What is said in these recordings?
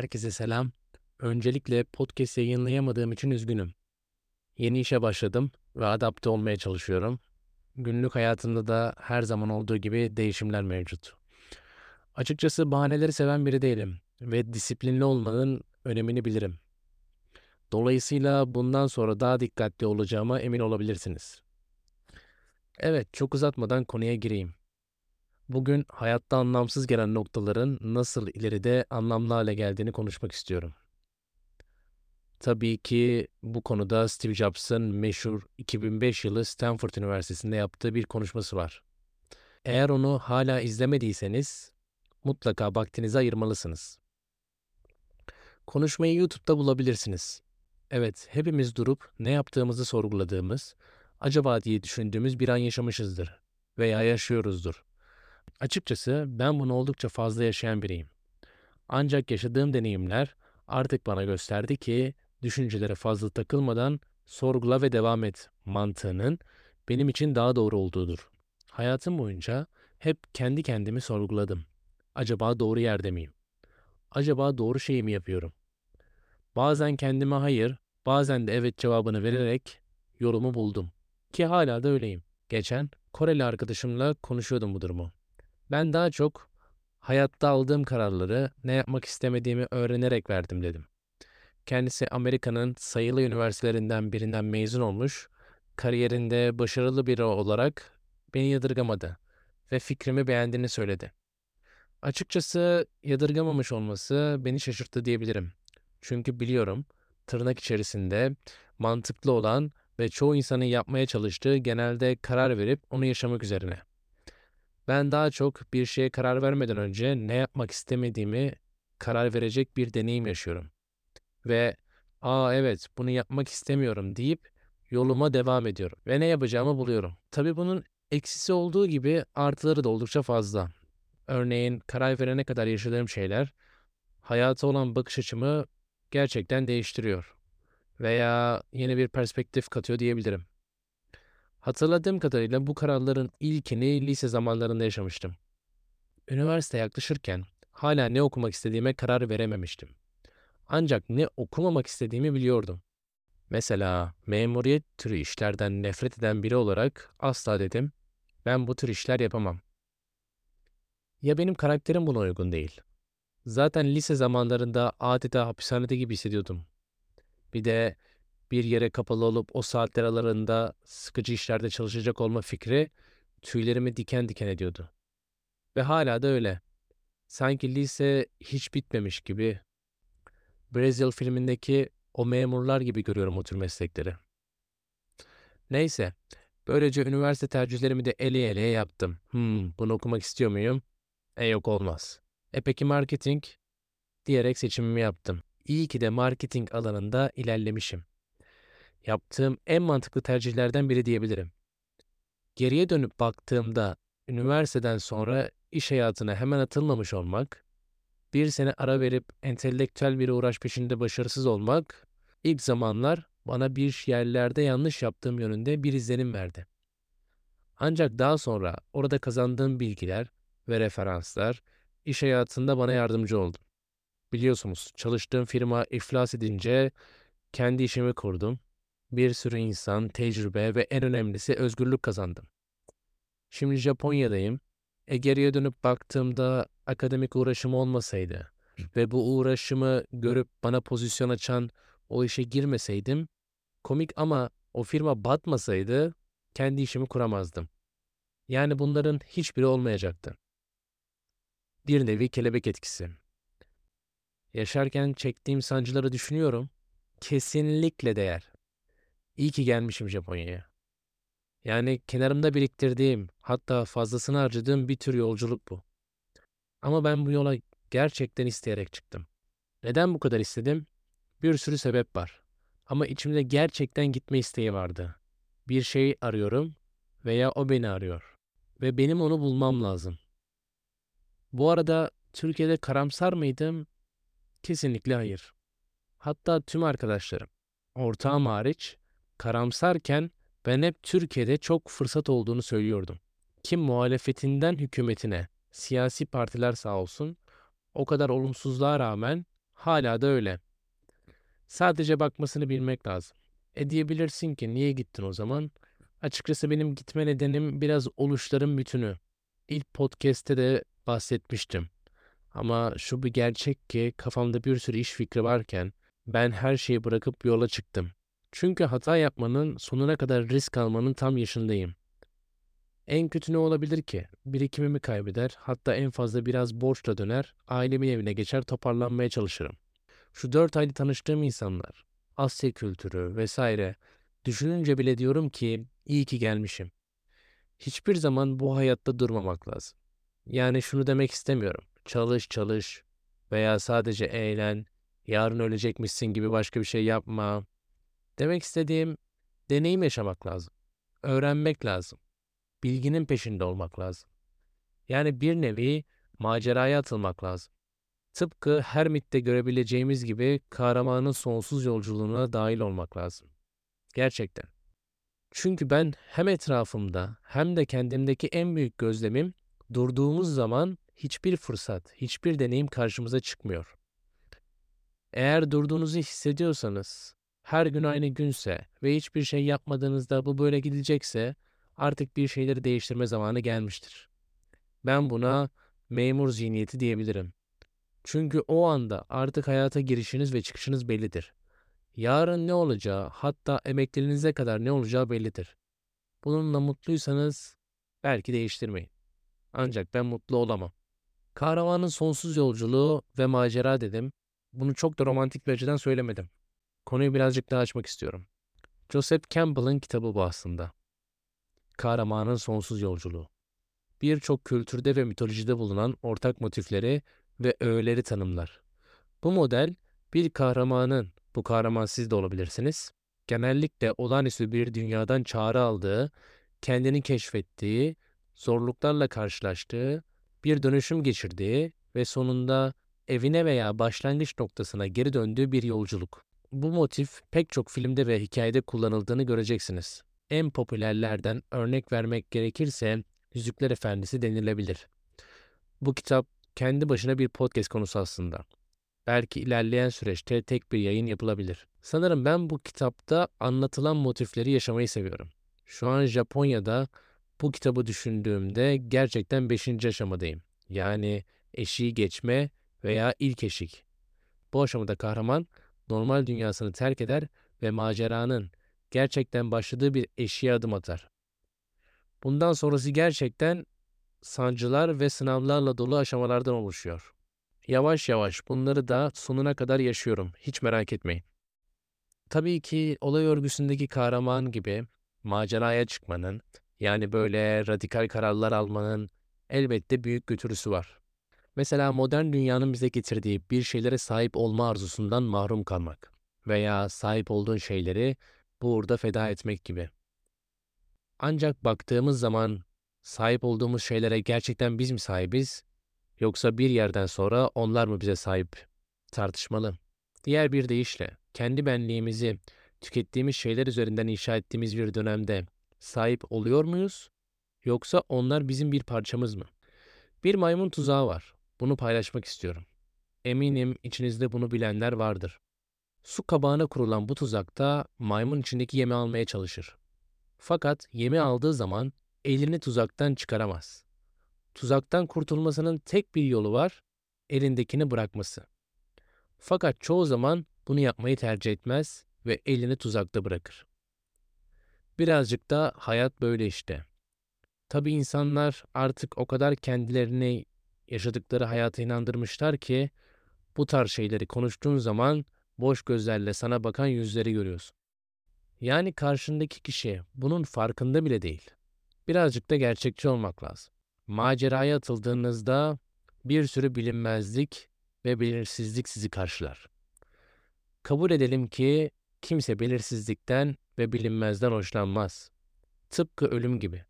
Herkese selam. Öncelikle podcast yayınlayamadığım için üzgünüm. Yeni işe başladım ve adapte olmaya çalışıyorum. Günlük hayatımda da her zaman olduğu gibi değişimler mevcut. Açıkçası bahaneleri seven biri değilim ve disiplinli olmanın önemini bilirim. Dolayısıyla bundan sonra daha dikkatli olacağıma emin olabilirsiniz. Evet, çok uzatmadan konuya gireyim. Bugün hayatta anlamsız gelen noktaların nasıl ileride anlamlı hale geldiğini konuşmak istiyorum. Tabii ki bu konuda Steve Jobs'ın meşhur 2005 yılı Stanford Üniversitesi'nde yaptığı bir konuşması var. Eğer onu hala izlemediyseniz mutlaka vaktinizi ayırmalısınız. Konuşmayı YouTube'da bulabilirsiniz. Evet, hepimiz durup ne yaptığımızı sorguladığımız, acaba diye düşündüğümüz bir an yaşamışızdır veya yaşıyoruzdur. Açıkçası ben bunu oldukça fazla yaşayan biriyim. Ancak yaşadığım deneyimler artık bana gösterdi ki düşüncelere fazla takılmadan sorgula ve devam et mantığının benim için daha doğru olduğudur. Hayatım boyunca hep kendi kendimi sorguladım. Acaba doğru yerde miyim? Acaba doğru şeyi mi yapıyorum? Bazen kendime hayır, bazen de evet cevabını vererek yolumu buldum. Ki hala da öyleyim. Geçen Koreli arkadaşımla konuşuyordum bu durumu. Ben daha çok hayatta aldığım kararları ne yapmak istemediğimi öğrenerek verdim dedim. Kendisi Amerika'nın sayılı üniversitelerinden birinden mezun olmuş, kariyerinde başarılı biri olarak beni yadırgamadı ve fikrimi beğendiğini söyledi. Açıkçası yadırgamamış olması beni şaşırttı diyebilirim. Çünkü biliyorum tırnak içerisinde mantıklı olan ve çoğu insanın yapmaya çalıştığı genelde karar verip onu yaşamak üzerine. Ben daha çok bir şeye karar vermeden önce ne yapmak istemediğimi karar verecek bir deneyim yaşıyorum. Ve aa evet bunu yapmak istemiyorum deyip yoluma devam ediyorum ve ne yapacağımı buluyorum. Tabii bunun eksisi olduğu gibi artıları da oldukça fazla. Örneğin karar verene kadar yaşadığım şeyler hayata olan bakış açımı gerçekten değiştiriyor veya yeni bir perspektif katıyor diyebilirim. Hatırladığım kadarıyla bu kararların ilkini lise zamanlarında yaşamıştım. Üniversite yaklaşırken hala ne okumak istediğime karar verememiştim. Ancak ne okumamak istediğimi biliyordum. Mesela memuriyet türü işlerden nefret eden biri olarak asla dedim, ben bu tür işler yapamam. Ya benim karakterim buna uygun değil. Zaten lise zamanlarında adeta hapishanede gibi hissediyordum. Bir de bir yere kapalı olup o saatler aralarında sıkıcı işlerde çalışacak olma fikri tüylerimi diken diken ediyordu. Ve hala da öyle. Sanki lise hiç bitmemiş gibi. Brezilya filmindeki o memurlar gibi görüyorum o tür meslekleri. Neyse, böylece üniversite tercihlerimi de ele eleye yaptım. Hmm, bunu okumak istiyor muyum? E yok olmaz. E peki marketing? Diyerek seçimimi yaptım. İyi ki de marketing alanında ilerlemişim yaptığım en mantıklı tercihlerden biri diyebilirim. Geriye dönüp baktığımda üniversiteden sonra iş hayatına hemen atılmamış olmak, bir sene ara verip entelektüel bir uğraş peşinde başarısız olmak, ilk zamanlar bana bir yerlerde yanlış yaptığım yönünde bir izlenim verdi. Ancak daha sonra orada kazandığım bilgiler ve referanslar iş hayatında bana yardımcı oldu. Biliyorsunuz çalıştığım firma iflas edince kendi işimi kurdum bir sürü insan, tecrübe ve en önemlisi özgürlük kazandım. Şimdi Japonya'dayım. E geriye dönüp baktığımda akademik uğraşım olmasaydı ve bu uğraşımı görüp bana pozisyon açan o işe girmeseydim, komik ama o firma batmasaydı kendi işimi kuramazdım. Yani bunların hiçbiri olmayacaktı. Bir nevi kelebek etkisi. Yaşarken çektiğim sancıları düşünüyorum. Kesinlikle değer. İyi ki gelmişim Japonya'ya. Yani kenarımda biriktirdiğim, hatta fazlasını harcadığım bir tür yolculuk bu. Ama ben bu yola gerçekten isteyerek çıktım. Neden bu kadar istedim? Bir sürü sebep var. Ama içimde gerçekten gitme isteği vardı. Bir şey arıyorum veya o beni arıyor. Ve benim onu bulmam lazım. Bu arada Türkiye'de karamsar mıydım? Kesinlikle hayır. Hatta tüm arkadaşlarım, ortağım hariç karamsarken ben hep Türkiye'de çok fırsat olduğunu söylüyordum. Kim muhalefetinden hükümetine, siyasi partiler sağ olsun, o kadar olumsuzluğa rağmen Hala da öyle. Sadece bakmasını bilmek lazım. E diyebilirsin ki niye gittin o zaman? Açıkçası benim gitme nedenim biraz oluşların bütünü. İlk podcast'te de bahsetmiştim. Ama şu bir gerçek ki kafamda bir sürü iş fikri varken ben her şeyi bırakıp yola çıktım. Çünkü hata yapmanın sonuna kadar risk almanın tam yaşındayım. En kötü ne olabilir ki? Birikimimi kaybeder, hatta en fazla biraz borçla döner, ailemin evine geçer toparlanmaya çalışırım. Şu dört ayda tanıştığım insanlar, Asya kültürü vesaire düşününce bile diyorum ki iyi ki gelmişim. Hiçbir zaman bu hayatta durmamak lazım. Yani şunu demek istemiyorum. Çalış çalış veya sadece eğlen, yarın ölecekmişsin gibi başka bir şey yapma. Demek istediğim deneyim yaşamak lazım. Öğrenmek lazım. Bilginin peşinde olmak lazım. Yani bir nevi maceraya atılmak lazım. Tıpkı Hermit'te görebileceğimiz gibi kahramanın sonsuz yolculuğuna dahil olmak lazım. Gerçekten. Çünkü ben hem etrafımda hem de kendimdeki en büyük gözlemim durduğumuz zaman hiçbir fırsat, hiçbir deneyim karşımıza çıkmıyor. Eğer durduğunuzu hissediyorsanız, her gün aynı günse ve hiçbir şey yapmadığınızda bu böyle gidecekse artık bir şeyleri değiştirme zamanı gelmiştir. Ben buna memur zihniyeti diyebilirim. Çünkü o anda artık hayata girişiniz ve çıkışınız bellidir. Yarın ne olacağı, hatta emekliliğinize kadar ne olacağı bellidir. Bununla mutluysanız belki değiştirmeyin. Ancak ben mutlu olamam. Kahramanın sonsuz yolculuğu ve macera dedim. Bunu çok da romantik bir açıdan söylemedim. Konuyu birazcık daha açmak istiyorum. Joseph Campbell'ın kitabı bu aslında. Kahramanın sonsuz yolculuğu. Birçok kültürde ve mitolojide bulunan ortak motifleri ve öğeleri tanımlar. Bu model bir kahramanın, bu kahraman siz de olabilirsiniz, genellikle olağanüstü bir dünyadan çağrı aldığı, kendini keşfettiği, zorluklarla karşılaştığı, bir dönüşüm geçirdiği ve sonunda evine veya başlangıç noktasına geri döndüğü bir yolculuk. Bu motif pek çok filmde ve hikayede kullanıldığını göreceksiniz. En popülerlerden örnek vermek gerekirse Yüzükler Efendisi denilebilir. Bu kitap kendi başına bir podcast konusu aslında. Belki ilerleyen süreçte tek bir yayın yapılabilir. Sanırım ben bu kitapta anlatılan motifleri yaşamayı seviyorum. Şu an Japonya'da bu kitabı düşündüğümde gerçekten 5. aşamadayım. Yani eşiği geçme veya ilk eşik. Bu aşamada kahraman normal dünyasını terk eder ve maceranın gerçekten başladığı bir eşiğe adım atar. Bundan sonrası gerçekten sancılar ve sınavlarla dolu aşamalardan oluşuyor. Yavaş yavaş bunları da sonuna kadar yaşıyorum. Hiç merak etmeyin. Tabii ki olay örgüsündeki kahraman gibi maceraya çıkmanın, yani böyle radikal kararlar almanın elbette büyük götürüsü var. Mesela modern dünyanın bize getirdiği bir şeylere sahip olma arzusundan mahrum kalmak veya sahip olduğun şeyleri burada feda etmek gibi. Ancak baktığımız zaman sahip olduğumuz şeylere gerçekten biz mi sahibiz yoksa bir yerden sonra onlar mı bize sahip? Tartışmalı. Diğer bir deyişle kendi benliğimizi tükettiğimiz şeyler üzerinden inşa ettiğimiz bir dönemde sahip oluyor muyuz yoksa onlar bizim bir parçamız mı? Bir maymun tuzağı var. Bunu paylaşmak istiyorum. Eminim içinizde bunu bilenler vardır. Su kabağına kurulan bu tuzakta maymun içindeki yemi almaya çalışır. Fakat yemi aldığı zaman elini tuzaktan çıkaramaz. Tuzaktan kurtulmasının tek bir yolu var, elindekini bırakması. Fakat çoğu zaman bunu yapmayı tercih etmez ve elini tuzakta bırakır. Birazcık da hayat böyle işte. Tabi insanlar artık o kadar kendilerini yaşadıkları hayata inandırmışlar ki bu tarz şeyleri konuştuğun zaman boş gözlerle sana bakan yüzleri görüyorsun. Yani karşındaki kişi bunun farkında bile değil. Birazcık da gerçekçi olmak lazım. Maceraya atıldığınızda bir sürü bilinmezlik ve belirsizlik sizi karşılar. Kabul edelim ki kimse belirsizlikten ve bilinmezden hoşlanmaz. Tıpkı ölüm gibi.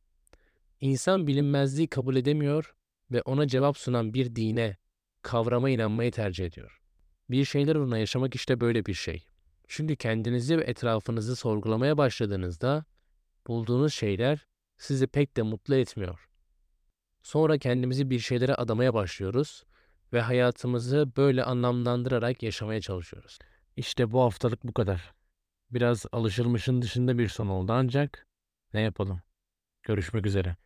İnsan bilinmezliği kabul edemiyor ve ona cevap sunan bir dine, kavrama inanmayı tercih ediyor. Bir şeyler uğruna yaşamak işte böyle bir şey. Çünkü kendinizi ve etrafınızı sorgulamaya başladığınızda bulduğunuz şeyler sizi pek de mutlu etmiyor. Sonra kendimizi bir şeylere adamaya başlıyoruz ve hayatımızı böyle anlamlandırarak yaşamaya çalışıyoruz. İşte bu haftalık bu kadar. Biraz alışılmışın dışında bir son oldu ancak ne yapalım? Görüşmek üzere.